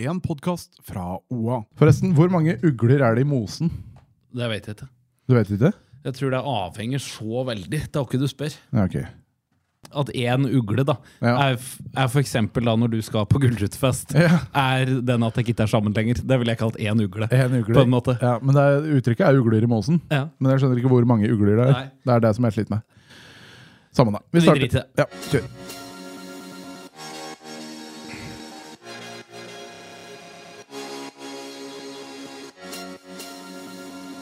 En podkast fra OA. Forresten, hvor mange ugler er det i mosen? Det vet jeg ikke. Du vet ikke? Jeg tror det avhenger så veldig. Det er ikke du spør. Ja, ok. At én ugle da Ja. er, er for eksempel da når du skal på gullrutefest, Ja. er den at det ikke er sammen lenger. Det ville jeg kalt én ugle. En ugle. På en måte. Ja, men det er, uttrykket er ugler i mosen. Ja. Men jeg skjønner ikke hvor mange ugler det er. Nei. Det er det som jeg sliter med. Samme da. Vi Vi starter. driter. Ja, kjør.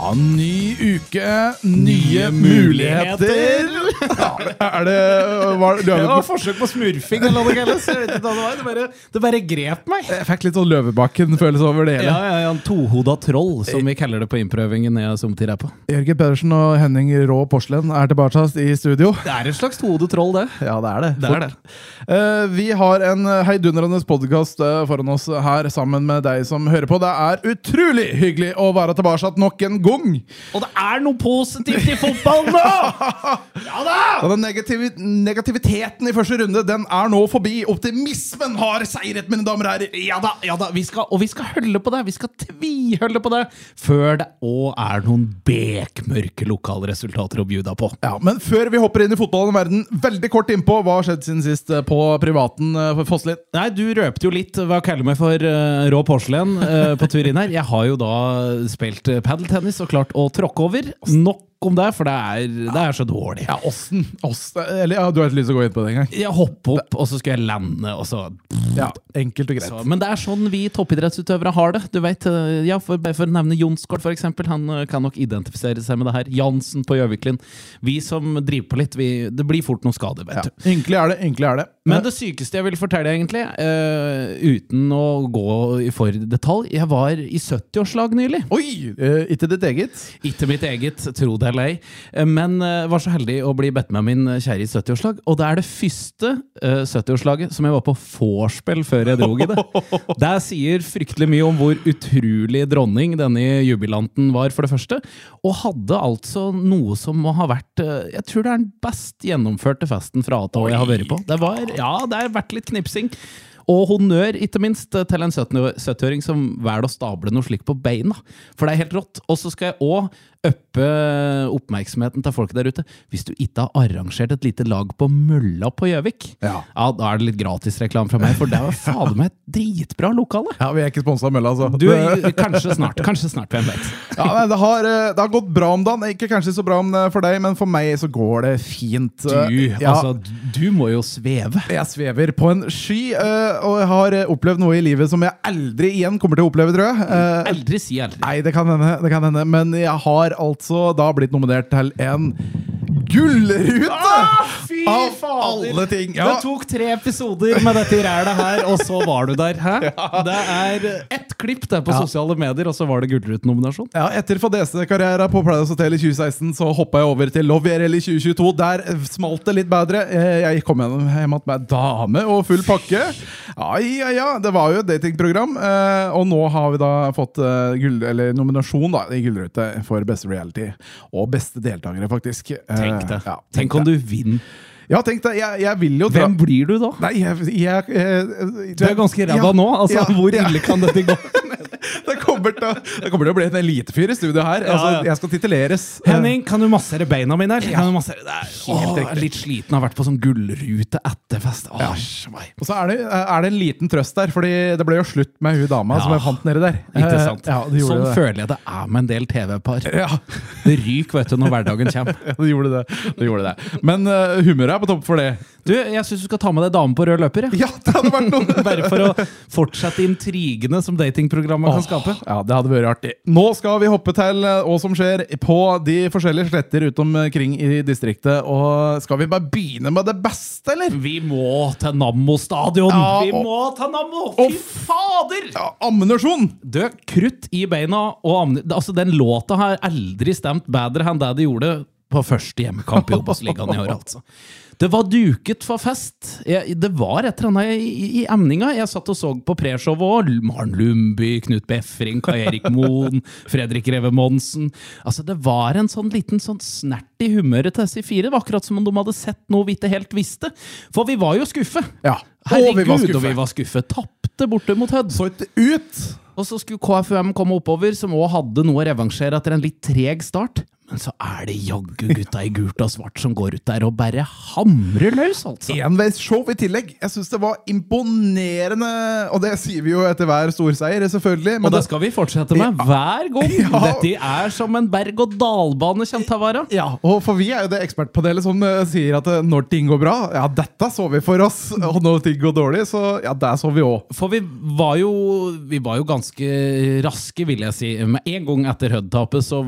Ja, ny uke, nye muligheter. Ja, er det var, Det var forsøk på smurfing, eller noe kalles. Det bare, det bare grep meg. Jeg fikk litt sånn Løvebakken-følelse over det hele. Ja, ja, ja, En tohoda troll, som vi kaller det på innprøvingen jeg sommertid er på. Jørgen Pedersen og Henning Rå Porselen er tilbake i studio. Det er et slags tohodet troll, det. Ja, det er det. Det er det. Uh, vi har en heidundrende podkast foran oss her sammen med deg som hører på. Det er utrolig hyggelig å være tilbake nok en gang! Og det er noe positivt i fotball nå! Ja da! Og den negativi negativiteten i første runde den er nå forbi. Optimismen har seiret, mine damer og herrer. Ja da, ja da, vi skal, og vi skal holde på det. Vi skal tviholde på det før det òg er noen bekmørke lokale resultater å bjuda på. Ja, Men før vi hopper inn i fotballen i verden, veldig kort innpå hva har skjedd siden sist eh, på privaten eh, Fosslin. Nei, Du røpte jo litt hva jeg kaller meg for uh, rå porselen uh, på tur inn her. Jeg har jo da spilt padeltennis og klart å tråkke over. Nok om det, for det er, det er så dårlig. Ja, åssen? Eller ja, du har ikke lyst til å gå inn på det engang? Jeg hopper opp, og så skal jeg lande, og så Ja, enkelt og greit. Så, men det er sånn vi toppidrettsutøvere har det. Du vet, eh, ja, for, for å nevne Jonsgård, for eksempel. Han eh, kan nok identifisere seg med det her. Jansen på Gjøviklin. Vi som driver på litt, vi, det blir fort noen skade, vet Ja. du. Ynkelig er det. ynkelig er det. Men det sykeste jeg vil fortelle, egentlig, uh, uten å gå for detalj Jeg var i 70-årslag nylig. Oi! Uh, ikke ditt eget? Ikke mitt eget, tro det eller ei. Eh, Men eh, var så heldig å bli bedt med min kjære i 70-årslag. Og det er det første eh, 70-årslaget som jeg var på vorspiel før jeg dro i det. Det sier fryktelig mye om hvor utrolig dronning denne jubilanten var, for det første. Og hadde altså noe som må ha vært eh, Jeg tror det er den best gjennomførte festen fra A til Å jeg har vært på. Det var, ja, det har vært litt knipsing. Og honnør, ikke minst, til en 70 70-åring som velger å stable noe slikt på beina. For det er helt rått. Og så skal jeg òg uppe oppmerksomheten til folk der ute. Hvis du ikke har arrangert et lite lag på Mølla på Gjøvik, Ja. da er det litt gratisreklame fra meg, for det var fader meg et dritbra lokale. Ja, Vi er ikke sponsa av Mølla, altså. Du, kanskje snart. Kanskje snart, hvem vet. ja, men det, har, eh, det har gått bra om dagen. Ikke kanskje så bra om det for deg, men for meg så går det fint. Du, Eh, ja, altså, du må jo sveve. Jeg svever på en sky, eh, og jeg har eh, opplevd noe i livet som jeg aldri igjen kommer til å oppleve, tror jeg. Eh, Aldri si aldri. Nei, det kan hende, det kan hende. Men jeg har altså da blitt nominert til en gullrute! Ah, fy Av fader! alle ting! Det tok tre episoder med dette rælet her, og så var du der. Hæ? Det er ett klipp det på Ja. sosiale medier, og så var det Gullruten-nominasjon. Ja, Etter fadese-karriera på Paradise Hotel i 2016 så hoppa jeg over til Love IRL i 2022. Der smalt det litt bedre. Eh, Jeg kom hjem igjen med dame og full pakke. Ja, ja, ja. Det var jo et datingprogram. eh, Og nå har vi da fått eh, gull, eller nominasjon da, i Gullrute for beste reality. Og beste deltakere, faktisk. Tenk det. Ja, Tenk om du vinner. Ja, tenk deg, Jeg, jeg vil jo dra Hvem blir du da? Nei, jeg, jeg, jeg Du er ganske ræva nå. Altså, ja, Hvor ja. ille kan dette gå? Kommer til, det kommer til å bli en elitefyr i studio her. Altså. Jeg skal tituleres. Henning, kan du massere beina mine? Kan du massere? Det er, åh, jeg er litt sliten, har vært på sånn gullrute etter fest. Åh. Og så er det, er det en liten trøst der, Fordi det ble jo slutt med hun dama som jeg fant nedi der. Ikke Eh. Ja, det sånn det. føler jeg det er med en del TV-par. Ja, Det ryker vet du, når hverdagen kommer. det gjorde det. det, gjorde det. Men uh, humøret er på topp for det. Du, Jeg syns du skal ta med deg dame på rød løper. Ja, Ja, det hadde vært noe! Bare for å fortsette intrigene som datingprogrammet kan skape. Ja, det hadde vært artig. Nå skal vi hoppe til eh, hva som skjer på de forskjellige sletter rundt omkring i distriktet. Og skal vi bare begynne med det beste, eller? Vi må til Nammo stadion! Ja, vi og- må til Nammo! og- Fy fader! Ja, Ammunisjon! Du, krutt i beina og. Altså, den låta har aldri stemt bedre enn det det gjorde på første hjemmekamp i Obos-ligaen i år, altså. Det var duket for fest. Jeg, det var et eller annet i, i, emninga. Jeg satt og så på preshowet òg. Maren Lundby, Knut Befring, Kai Erik Moen, Fredrik Reve Monsen. Altså, det var en sånn liten sånn snert i humøret til disse fire. Det var akkurat som om de hadde sett noe vi ikke helt visste. For vi var jo skuffe. Ja. Herregud, og vi var og vi var skuffe. Tapte borte mot Hødd. Så ikke ut! Og så skulle KFUM komme oppover, som òg hadde noe å revansjere etter en litt treg start. Men så er det jaggu gutta i gult og svart som går ut der og bare hamrer løs, altså. Enveisshow i tillegg. Jeg syns det var imponerende, og det sier vi jo etter hver storseier, selvfølgelig. Og det skal vi fortsette med hver gang. Ja. Dette er som en berg-og-dal-bane kommer til å være. ja, og for vi er jo det ekspertpanelet som eh, sier at eh, når ting går bra, ja, dette så vi for oss. Og når ting går dårlig, så ja, der så vi òg. For vi var jo, vi var jo ganske raske, vil jeg si. Med en gang etter Hud-tapet så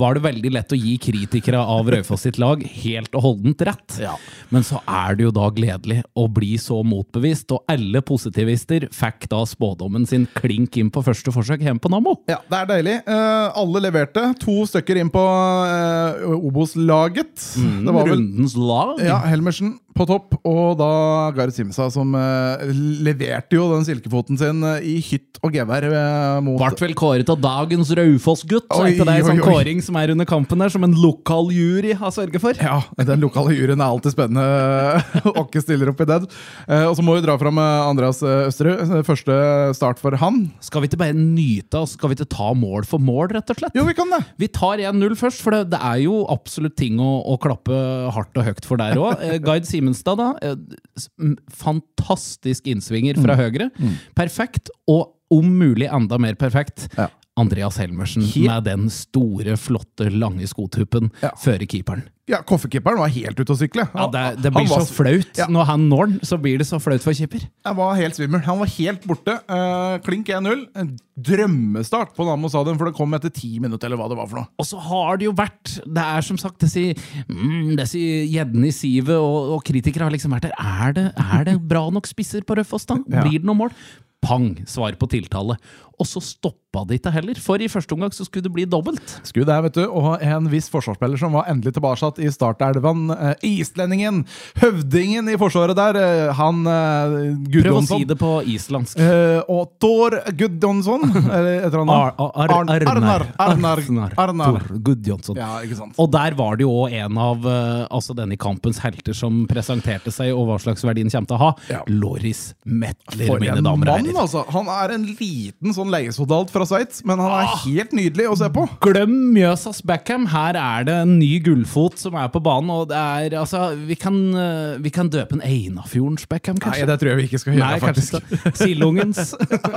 var det veldig lett å gi kritikere av Raufoss sitt lag helt og holdent rett. Ja. Men så er det jo da gledelig å bli så motbevist, og alle positivister fikk da spådommen sin klink inn på første forsøk hjemme på Nammo. Ja, det er deilig. Uh, alle leverte. To stykker inn på uh, Obos-laget. Mm, Rundens lag. ja, Helmersen på topp, og da Gard Simsa som eh, leverte jo den silkefoten sin eh, i hytt og gevær eh, mot Ble vel kåret av dagens Raufoss-gutt. så Er ikke det en sånn oi. kåring som er under kampen der, som en lokal jury har sørget for? Ja, den lokale juryen er alltid spennende. Åkke stiller opp i den. Eh, og så må vi dra fram eh, Andreas eh, Østerud. Første start for han. Skal vi ikke bare nyte oss? Skal vi ikke ta mål for mål, rett og slett? Jo, vi kan det! Vi tar 1-0 først, for det, det er jo absolutt ting å, å klappe hardt og høyt for der òg. Eh, Guide Simenstad, da. Eh, fantastisk innsvinger fra høyre. Perfekt, og om mulig enda mer perfekt. Ja. Andreas Helmersen Helt- med den store, flotte, lange skotuppen Ja. føre keeperen. Ja, Koffekeeperen var helt ute å sykle. Ja, det, det blir var- så flaut. Ja. Når han når den, så blir det så flaut for keeper. Jeg var helt svimmel. Han var helt borte. Uh, klink 1-0. En drømmestart på Namo stadion, for det kom etter ti minutter, eller hva det var for noe. Og så har det jo vært Det er som sagt disse mm, disse gjeddene i sivet og, og kritikere har liksom vært der. Er det, er det bra nok spisser på Rødfoss, da? Blir det noe mål? Pang! Svar på tiltale. Og så stoppa det ikke heller, for i første omgang så skulle det bli dobbelt. Skulle det, vet du. Og en viss forsvarsspiller som var endelig tilbake i startelven. Eh, islendingen! Høvdingen i forsvaret der. eh, han eh, Prøv å si det på islandsk. Eh, og Thor Gudjonsson, eller et eller Arn- Arnar. Arnar. Arnar. Thor Gudjonsson. Ja, ikke sant. Og der var det jo òg en av altså denne kampens helter som presenterte seg, og hva slags verdi den kommer til å ha. Loris Metler, mine damer og herrer. altså! Han er en liten sånn leiesoldat fra Sveits, men han er helt nydelig å se på. Glem Mjøsas backham. Her er det en ny gullfot som er på banen. Og det er, altså, vi kan, eh, vi kan døpe en Einafjordens backham, Nei, kanskje? det tror jeg vi ikke skal gjøre, Nei, faktisk. Sildungens.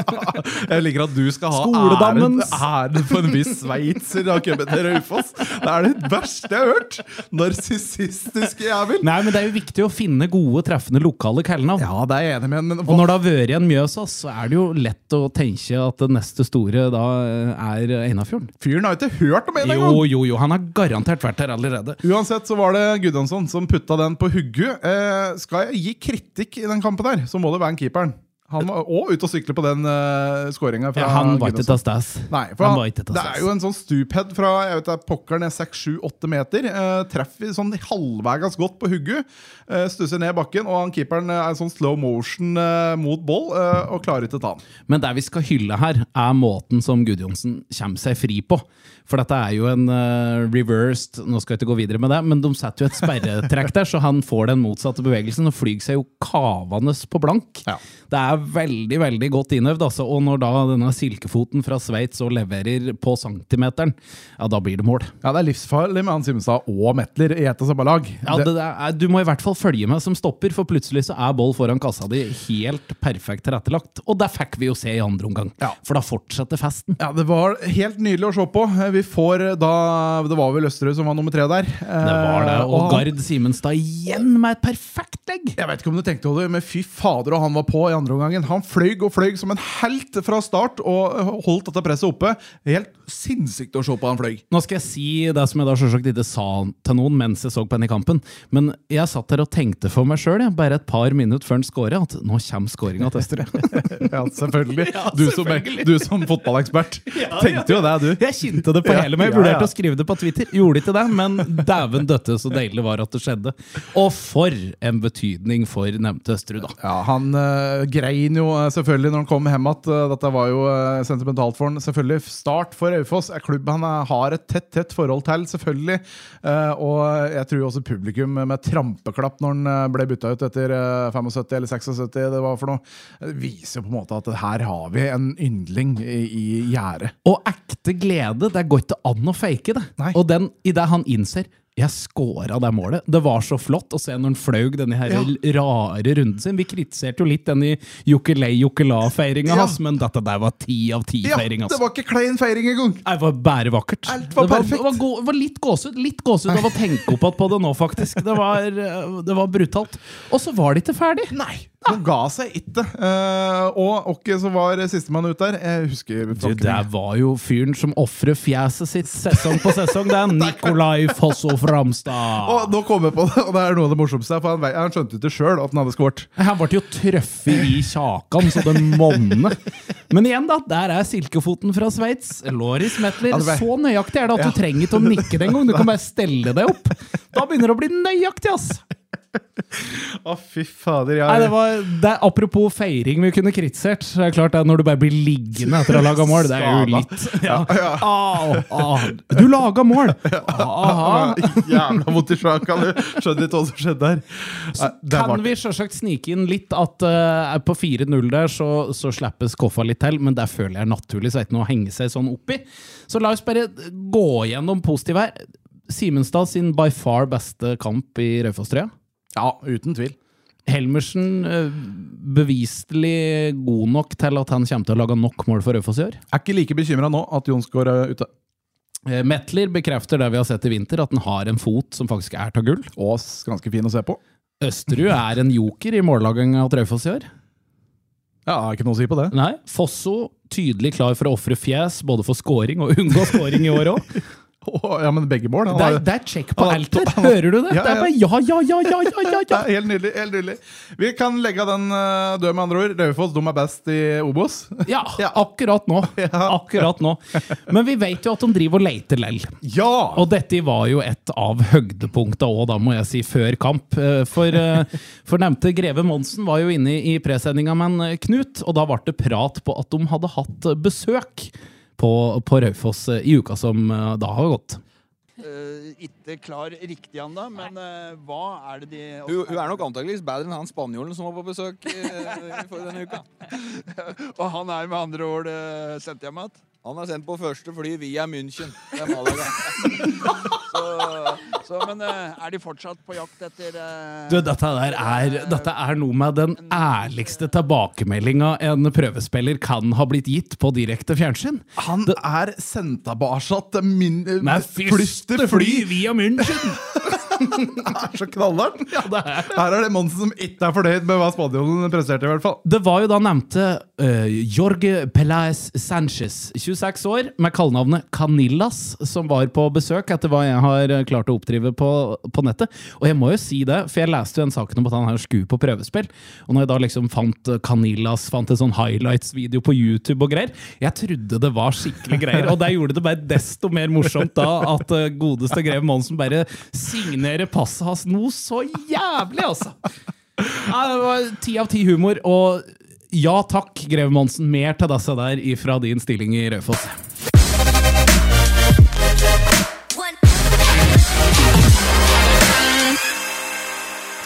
Jeg liker at du skal ha æren, æren for en viss sveitser har kommet til Raufoss. Det er det verste jeg har hørt! Narsissistiske jævel. Nei, men det er jo viktig å finne gode, treffende lokale kallenavn. Ja, det er jeg enig med, men Og når det har vært igjen Mjøsas, så er det jo lett å tenke at det neste store da eh, er Einafjorden. fyren har ikke hørt om en Jo, engang! jo, jo. Han har garantert vært her allerede. Uansett så var det Gudjonsson som putta den på hugget. Eh, skal jeg gi kritikk i den kampen der, så må det være en keeperen. Han var òg ute og sykle på den uh, skåringa fra Ja, han var ikke til stas. Nei, for Han han, ikke det er jo en sånn stuphead fra jeg vet det pokker ned 6-7-8 meter. Uh, treffer sånn halvveis godt på hugget. Uh, stusser ned bakken, og han keeperen eh, er sånn slow motion uh, mot boll eh, og klarer ikke å ta han. Men det vi skal hylle her, er måten som Gudjonsen kommer seg fri på. For dette er jo en eh, reversed Nå skal jeg ikke gå videre med det, men de setter jo et sperretrekk der, så han får den motsatte bevegelsen og flyr seg jo kavende på blank. Ja. Det er veldig veldig godt innøvd. Altså. Og når da denne silkefoten fra Sveits og leverer på centimeteren, ja, da blir det mål. Ja, Det er livsfarlig med han Simstad og Metler i ett og samme lag. Ja, Det- det er, du må i hvert fall følge med som stopper, for plutselig så er boll foran kassa di helt perfekt tilrettelagt. Og det fikk vi jo se i andre omgang, Ja. for da fortsetter festen. Ja, Det var helt nydelig å se på. Eh, Vi får da Det var vel Østerøy som var nummer tre der. Det var det. og, Og Gard Simenstad igjen med et perfekt legg! Jeg vet ikke om du tenkte over det, men fy fader, og han var på i andre omgang gangen. Han fløy og fløy som en helt fra start og holdt dette presset oppe. Helt sinnssykt å se på han fløy. Nå skal jeg si det som jeg da selvsagt ikke sa til noen mens jeg så på henne i kampen, men jeg satt der og tenkte for meg sjøl, bare et par minutter før han skåra, at nå kommer skåringa til Østre. Ja, selvfølgelig. Du, som, du som fotballekspert tenkte jo det, du. Jeg kjente det på hele meg. Jeg vurderte å skrive det på Twitter. Gjorde ikke det, men dæven døtte så deilig var at det skjedde. Og for en betydning for nevnte Østerud, da. Ja, Han uh, jo eh, selvfølgelig når han kom hjem igjen. Eh, dette var jo eh, sentimentalt for han. Selvfølgelig Start for Raufoss er klubb han har et tett tett forhold til, selvfølgelig. Og jeg tror også publikum med trampeklapp når han ble bytta ut etter eh, 75 eller 76, det var for noe, viser jo på en måte at her har vi en yndling i, i gjerdet. Og ekte glede, det går ikke an å fake det. Nei. Og den, i det han innser jeg scora det målet. Det var så flott å se når han flaug denne her Ja. rare runden sin. Vi kritiserte jo litt den i Jokelei-Jokela-feiringa Ja. hans, men dette der var ti av Ja, ti-feiring. det altså. var ikke klein feiring engang! Det var bare vakkert. Alt var det var, perfekt. Det var, det var litt gåsehud litt gåsehud av å tenke opp på det nå, faktisk. Det var, eh, det var brutalt. Og så var det ikke ferdig. Nei! Han ga seg ikke. Uh, og Åkke som var sistemann ut der Jeg husker Du, det var jo fyren som ofrer fjeset sitt sesong på sesong. Det er Nikolai Fosso Framstad. Og nå kom jeg på det, og det er noe av det morsomste. For han, han skjønte ikke sjøl at han hadde skåret. Han ble jo truffet i kjakan så det monner. Men igjen, da. Der er silkefoten fra Sveits. Loris Metler. Så nøyaktig er det at du trenger ikke å nikke den engang. Du kan bare stelle deg opp. Da begynner det å bli nøyaktig, ass! Å, fy fader. Jeg, Nei, det var, det er, apropos feiring vi kunne kritisert. så Det er klart det er Når du bare blir liggende etter å ha laga mål, det er jo litt ja. Au, au. Du laga mål! Aha. Jævla vondt i sjaka. Du skjønner ikke hva som skjedde der. Nei, Kan var- vi sjølsagt snike inn litt at uh, på 4-0 der så, så slipper Skoffa litt til, men der føler jeg naturlig så er ikke noe å henge seg sånn opp i. Så la oss bare gå gjennom positive her. Simenstad sin by far beste kamp i Raufoss-trøya. Ja, uten tvil. Helmersen eh, beviselig god nok til at han kommer til å lage nok mål for Raufoss i år. Er ikke like bekymra nå at Jonsgaard er ute. Eh, Metler bekrefter det vi har sett i vinter, at han har en fot som faktisk er av gull. Og ganske fin å se på. Østerud er en joker i mållaginga til Raufoss i år. Ja, Ikke noe å si på det. Nei, Fosso tydelig klar for å ofre fjes, både for scoring og unngå scoring i år òg. Å, ja, men begge mål. Det, er- det er check på han alt her. Hører du det? Ja, Det er bare ja, ja, ja, ja, ja, ja, ja. helt nydelig. helt nydelig Vi kan legge den uh, død, med andre ord. Raufoss de er best i Obos. Ja, Ja. akkurat nå. Akkurat nå. Men vi vet jo at de driver og leter lell. Ja! Og dette var jo et av høydepunktene òg, da må jeg si, før kamp. Eh, For, eh, for nevnte Greve Monsen var jo inne i presendinga med en Knut, og da ble det prat på at de hadde hatt besøk på, på Raufoss eh, i uka som eh, da har gått. Uh, ikke klar riktig ennå, men uh, hva er det de Hun, hun er nok antakeligvis bedre enn han spanjolen som var på besøk uh, for denne uka. Og han er med andre ord uh, sendt hjem igjen? Han er sendt på første fly via München. Det er Malaga. Så, så, men eh, er de fortsatt på jakt etter eh, Du, dette, der er, dette er noe med den ærligste tilbakemeldinga en prøvespiller kan ha blitt gitt på direkte fjernsyn. Han er sendt tilbake til min Med første fly via München! er så knallhardt! Ja, det er. Her er det Monsen som ikke er fornøyd med hva spanjolen presterte, i hvert fall. Det var jo da nevnte uh, Jorge Pelaez Sanchez, 26 år, med kallenavnet Canillas, som var på besøk, etter hva jeg har klart å oppdrive på, på nettet. Og jeg må jo si det, for jeg leste jo en sak om at han her skulle på prøvespill. Og når jeg da liksom fant Canillas, fant en sånn highlights-video på YouTube og greier, jeg trodde det var skikkelig greier. Og det gjorde det bare desto mer morsomt da at eh, godeste Greve Monsen bare signerer passet hans noe så jævlig, altså! Ja, det var ti av ti humor, og ja takk, Greve Monsen. Mer til disse der ifra din stilling i Raufoss.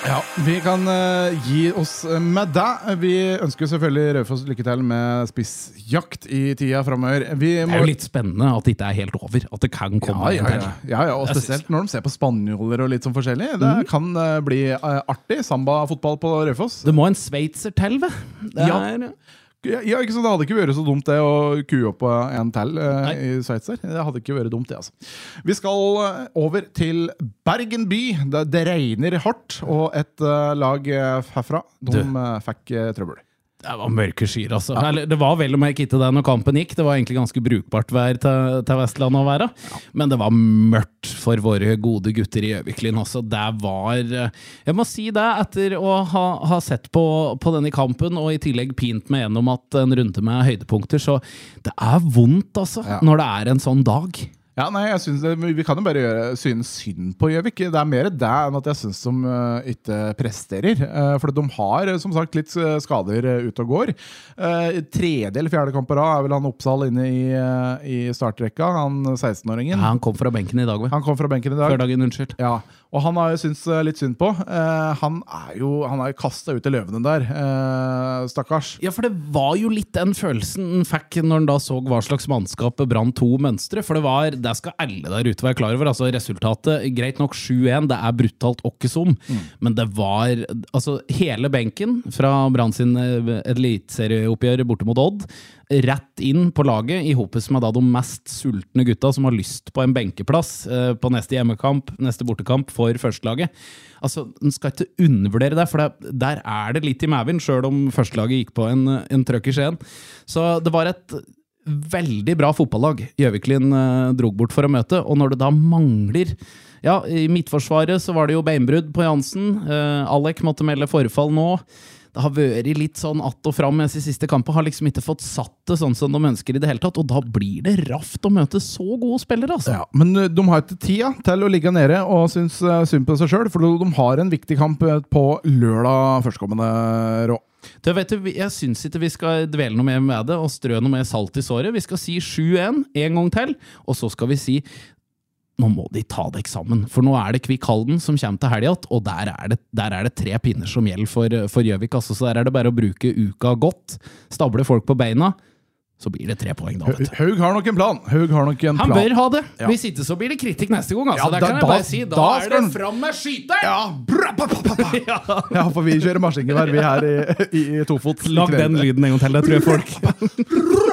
Ja, Vi kan uh, gi oss med det. Vi ønsker selvfølgelig Raufoss lykke til med spissjakt i tida framover. Det er jo litt spennende at det ikke er helt over. At det kan ja, komme ja, en ja. til. ja, ja, og Jeg spesielt når de ser på spanjoler og litt sånn forskjellig. Det Mm. kan uh, bli uh, artig. Samba-fotball på Raufoss. Det må en sveitser til, ved. Det Ja. er, Ja, ja, ikke sant? Det hadde ikke vært så dumt det å kue opp på en til eh, i Sveits. Det hadde ikke vært dumt, det. altså. Vi skal eh, over til Bergen by. Det, det regner hardt, og et eh, lag herfra de fikk trøbbel. Det var mørke skyer, altså. Ja. det var vel om jeg ikke det når kampen gikk. Det var egentlig ganske brukbart vær til, til Vestlandet å være. Men det var mørkt for våre gode gutter i Gjøviklyn også. Det var eh, Jeg må si det, etter å ha, ha sett på, på denne kampen, og i tillegg pint meg gjennom at en runde med høydepunkter, så det er vondt, altså, Ja. når det er en sånn dag. Ja, nei, jeg synes det, Vi kan jo bare gjøre, synes synd på Gjøvik. Det er mer det enn at jeg syns de eh, ikke presterer. Uh, for de har eh, som sagt litt eh, skader ute og går. Eh, tredje eller fjerde kamp på rad er vel han Oppsal inne i, eh, i startrekka. Han 16-åringen. Ja, han kom fra benken i dag, vel. Han kom fra benken i dag. Før dagen, unnskyld. Ja, og han har jeg syntes eh, litt synd på. Eh, han er jo Han er kasta ut i løvene der. eh, stakkars. Ja, for det var jo litt den følelsen en fikk når han da så hva slags mannskap Brann 2 mønstre. For det var, det skal alle der ute være klar over. altså Resultatet, greit nok 7-1, det er brutalt åkke som, men det var altså hele benken fra Brann sin eh, eliteserieoppgjør borte mot Odd, rett inn på laget, i hopet med da de mest sultne gutta som har lyst på en benkeplass eh, på neste hjemmekamp, neste bortekamp for førstelaget. Altså, En skal ikke undervurdere det, for det, der er det litt i maven, sjøl om førstelaget gikk på en, en trøkk i Skien. Så det var et veldig bra fotballag Gjøviklin eh, drog bort for å møte, og når det da mangler ja, I Midtforsvaret så var det jo beinbrudd på Jansen. Eh, Alek måtte melde forfall nå. Det har vært litt sånn att og fram mens i siste kampen. Har liksom ikke fått satt det sånn som de ønsker i det hele tatt. Og da blir det raft å møte så gode spillere, altså. Ja, men eh, de har ikke tida til å ligge nede og synes eh, synd på seg sjøl, for de har en viktig kamp eh, på lørdag førstkommende rå. Du, vet jeg syns ikke vi skal dvele noe mer med det og strø noe mer salt i såret. Vi skal si 7-1 en gang til, og så skal vi si nå må de ta deg sammen, for nå er det Kvikk Halden som kommer til helga, og der er, det, der er det tre pinner som gjelder for Gjøvik. Altså, så der er det bare å bruke uka godt, stable folk på beina, så blir det tre poeng da. vet du. Haug har nok en plan. Haug har nok en Han plan. bør ha det! Ja. Hvis ikke så blir det kritikk neste gang. Altså. Ja, det da- kan jeg da- bare si. Da, da er det fram med skyteren! Ja, bra, pa. ja, for vi kjører maskingevær, vi her i, i, i Tofot. Lag den lyden en gang til, det tror jeg folk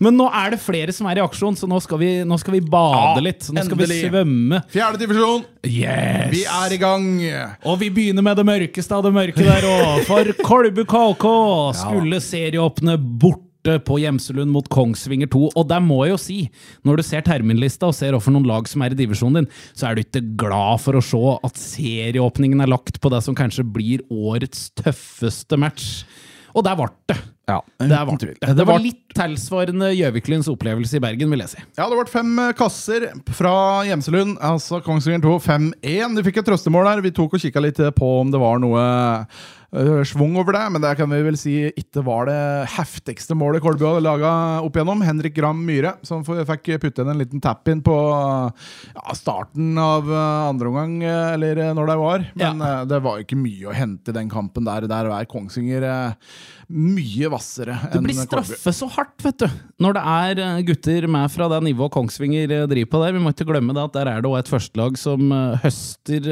Men nå er det flere som er i aksjon, så nå skal vi, nå skal vi bade litt. Nå skal vi svømme. Fjerde divisjon, Yes! vi er i gang. Og vi begynner med det mørkeste av det mørke der òg. For Kolbu KK skulle serieåpne borte på Gjemselund mot Kongsvinger 2. Og der må jeg jo si, når du ser terminlista og ser hvorfor noen lag som er i divisjonen din, så er du ikke glad for å se at serieåpningen er lagt på det som kanskje blir årets tøffeste match. Og der ble det. Ja, Det, er var, det, var litt tilsvarende Gjøviklunds opplevelse i Bergen, vil jeg si. Ja, det ble fem eh, kasser fra Gjemselund, altså Kongsvinger 2, 5-1. De fikk et trøstemål der. Vi tok og kikka litt på om det var noe øh, svung over det, men det kan vi vel si ikke var det heftigste målet Kolbu hadde laga opp igjennom. Henrik Gram Myhre, som fikk putte inn en liten tap-in på ja, starten av andre omgang, eller når det var. Men ja. det var jo ikke mye å hente i den kampen der. Der er Kongsvinger mye hvassere Du blir straffet så hardt, vet du. Når det er eh, gutter med fra det nivået Kongsvinger eh, driver på der. Vi må ikke glemme det at der er det òg et førstelag som eh, høster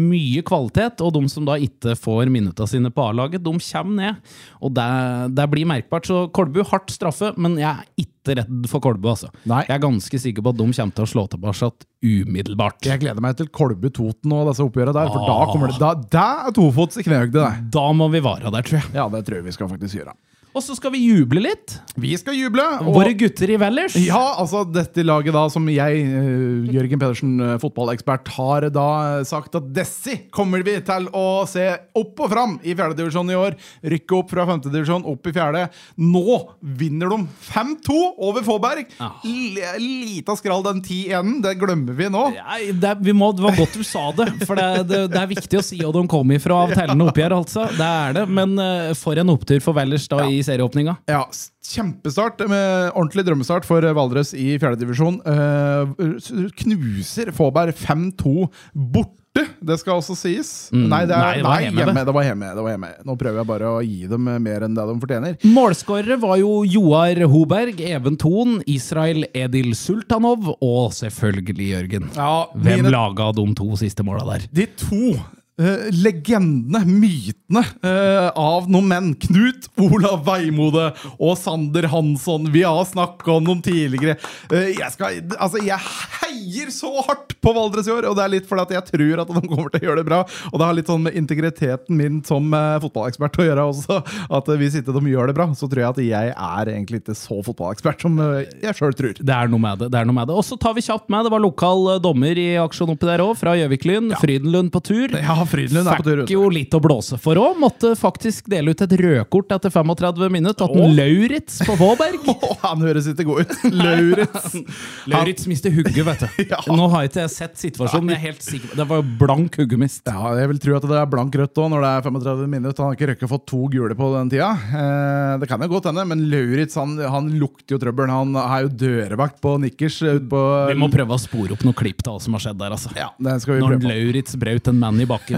mye kvalitet, og de som da ikke får minutta sine på A-laget, de kommer ned. Og det, det blir merkbart. Så Kolbu, hardt straffe, men jeg er ikke redd for Kolbu, altså. Nei. Jeg er ganske sikker på at de kommer til å slå tilbake umiddelbart. Jeg gleder meg til Kolbu Toten og disse oppgjørene der, for da Ah. kommer det Da, da er tofots i knehøgde, det. Da må vi vare der, tror jeg. Ja, det tror jeg vi skal faktisk gjøre. Og så skal vi juble litt. Vi skal juble. Og, Våre gutter i Valdres. ja, altså dette laget da, som jeg, eh, Jørgen Pedersen, eh, fotballekspert, har da eh, sagt at Dessi kommer vi til å se opp og fram i fjerdedivisjon i år. Rykke opp fra femtedivisjon, opp i fjerde. Nå vinner de 5-2 over Fåberg. Ah. Lita skrall den 10-1-en, det glemmer vi nå. Ja, det, vi må, det var godt du sa det, for det, det, det er viktig å si hvor de kom ifra av tellende oppgjør. altså. Det er det, men for en opptur for Valdres da i serieåpninga. Ja, kjempestart med ordentlig drømmestart for Valdres i fjerdedivisjon. Uh, knuser Fåberg 5-2 borte, det skal også sies. Mm, nei, det, er, nei, det var nei, hjemme, hjemme, det. det var hjemme, det var hjemme. Nå prøver jeg bare å gi dem eh, mer enn det de fortjener. Målskårere var jo Joar Hoberg, Even Thon, Israel Edil Sultanov og selvfølgelig Jørgen. Ja, Hvem mine- laga de to siste måla der? De to eh, legendene, mytene uh, av noen menn. Knut Olav Veimode og Sander Hansson. Vi har snakka om dem tidligere. Uh, jeg, skal, altså, jeg heier så hardt på Valdres i år, og det er litt fordi at jeg tror at de kommer til å gjøre det bra. Og det har litt sånn med integriteten min som fotballekspert å gjøre også. At hvis ikke de gjør det bra, så tror jeg at jeg er egentlig ikke så fotballekspert som jeg sjøl tror. Det er noe med det. det er noe med det. Og så tar vi kjapt med, det var lokal dommer i aksjon oppi der òg, fra Gjøviklyn. Frydenlund på tur. Ja, Frydenlund er på tur. ut. Fikk jo litt å blåse for òg. Måtte faktisk dele ut et rødkort etter 35 minutter. Tatt en Lauritz på Våberg han høres ikke god ut. Lauritz. Lauritz mister hugget, vet du. Ja. Nå har ikke jeg sett situasjonen, men jeg er helt sikker Det var jo blank huggemist. Ja, jeg vil tro at det er blank rødt òg når det er 35 minutter. Han har ikke røkket å få to gule på den tida. Eh, det kan jo godt hende, men Lauritz han, han lukter jo trøbbel. Han er jo dørvakt på Nikkers på Vi må prøve å spore opp noe klipp til hva som har skjedd der, altså. Ja, det skal vi Når prøve. Lauritz brøt en mann i bakken.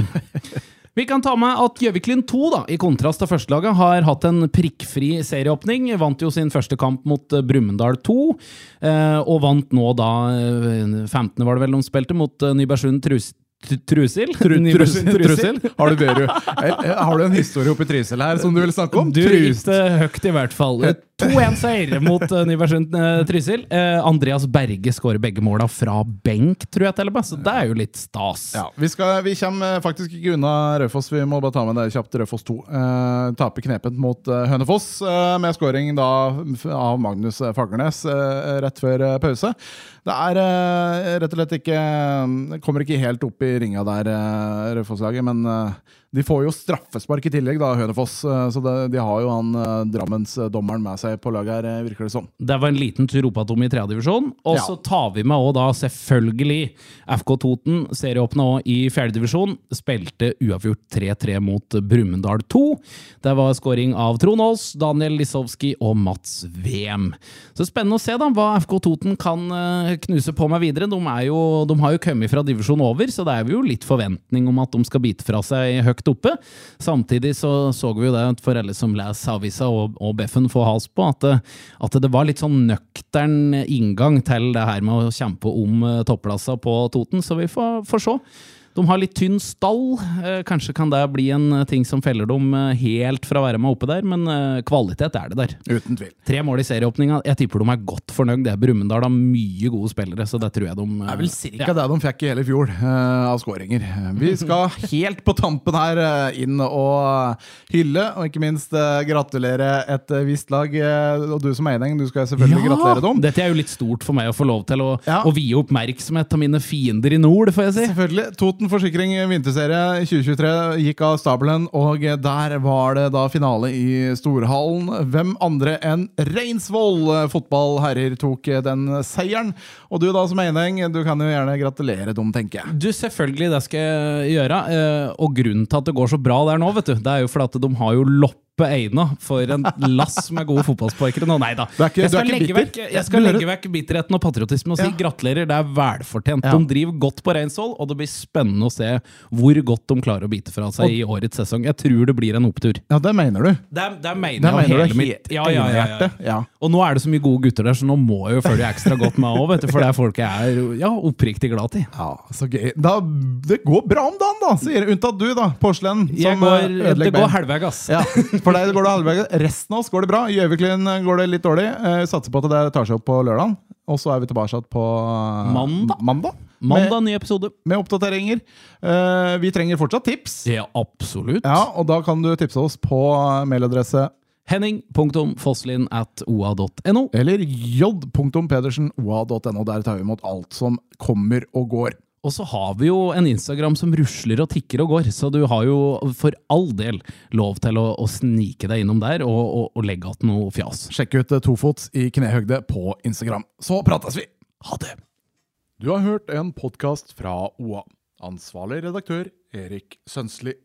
Vi kan ta med at Gjøviklyn 2, da, i kontrast til førstelaget, har hatt en prikkfri serieåpning. Vant jo sin første kamp mot eh, Brumunddal 2, eh, og vant nå da eh, 15. var det vel de spilte, mot eh, Nybergsund Trusil? Tru- trusil? Trusil? Har du, Beru? Eh, eh, har du en historie oppe i Trysil her som du vil snakke om? Du gikk det høyt, i hvert fall. 2-1-seier mot uh, Nybergsund eh, Trysil. Eh, Andreas Berge skårer begge måla fra benk, tror jeg til og med, så det er jo litt stas. Ja, vi, skal, vi kommer faktisk ikke unna Raufoss. Vi må bare ta med det kjapt. Raufoss 2. Eh, taper knepent mot eh, Hønefoss, eh, med skåring da av Magnus Fagernes eh, rett før eh, pause. Det er eh, rett og slett ikke Kommer ikke helt opp i ringa der, uh, Raufoss-laget, men eh, de får jo straffespark i tillegg, da, Hønefoss. eh, så det, de har jo han uh, Drammens-dommeren med seg på laget her, eh, virker det som. Det var en liten tur opp atom i tredjedivisjon. Og så tar vi med også da selvfølgelig FK Toten, serieåpna òg i fjerdedivisjon. Spilte uavgjort 3-3 mot Brumunddal 2. Det var scoring av Trond Aas, Daniel Lisowski og Mats Wem. Så spennende å se da hva FK Toten kan eh, knuse på med videre. De, er jo, de har jo kommet fra divisjon over, så det er jo litt forventning om at de skal bite fra seg høyt oppe. Samtidig så så vi jo det for alle som leser avisa og, og Beffen får has på, at, det- at det var litt sånn nøktern inngang til det her med å kjempe om toppplasser på Toten, så vi får, får se. De har litt tynn stall. Eh, kanskje kan det bli en eh, ting som feller dem eh, helt fra å være med oppe der, men kvalitet er det der. Uten tvil. Tre mål i serieåpninga. Jeg tipper de er godt fornøyd. Det er Brumunddal har mye gode spillere, så det tror jeg de Det er vel cirka ja. det de fikk i hele fjor av skåringer. Vi skal helt på tampen her inn og hylle, og ikke minst gratulere et visst lag. og du som Eineng, du skal selvfølgelig gratulere dem. Dette er jo litt stort for meg å få lov til å, Ja. å vie oppmerksomhet til mine fiender i nord, får jeg si. Selvfølgelig. Toten Forsikring vinterserie 2023 gikk av stabelen, og der var det da finale i Storhallen. Hvem andre enn Reinsvoll eh, fotballherrer tok eh, den seieren? Og du da som Eineng, du kan jo gjerne gratulere dem, tenker jeg. Du, selvfølgelig, det skal jeg gjøre. eh, Og grunnen til at det går så bra der nå, vet du, det er jo fordi at de har jo loppe Eina for en lass med gode fotballsparkere nå. Nei da. Ikke- jeg skal, legge vekk, jeg skal legge vekk bitterheten og patriotismen og si Ja. gratulerer, det er velfortjent. Ja. De driver godt på Reinsvoll, og det blir spennende å se hvor godt de klarer å bite fra seg i årets sesong. Jeg tror det blir en opptur. Ja, det mener du. Det, det er mener Det jeg mener hele mitt ja, ja, ja, ja. ja. Og nå er det så mye gode gutter der, så nå må jeg jo følge ekstra godt med òg, for det er folk jeg er ja, oppriktig glad til. Ja, så gøy. Da, det går bra om dagen, da, sier unntatt du, da. Porselen. Jeg som, går, eh, det går bein. ass ass. For deg går det halvveis. Resten av oss går det bra. Gjøviklyn går det litt dårlig. Vi satser på at det tar seg opp på lørdag. Og så er vi tilbake på eh, Mandag. mandag Mandag, ny episode. Med, oppdateringer. Eh, vi trenger fortsatt tips. Ja, absolutt. Ja, Og da kan du tipse oss på mailadresse Henning.fosslin at oa.no. eller j.pedersen.oa.no. Der tar vi imot alt som kommer og går. Og så har vi jo en Instagram som rusler og tikker og går, så du har jo for all del lov til å, å snike deg innom der og, og, og legge igjen noe fjas. Sjekk ut eh, Tofots i knehøgde på Instagram. Så prates vi! Ha det! Du har hørt en podkast fra OA. Ansvarlig redaktør Erik Sønsli.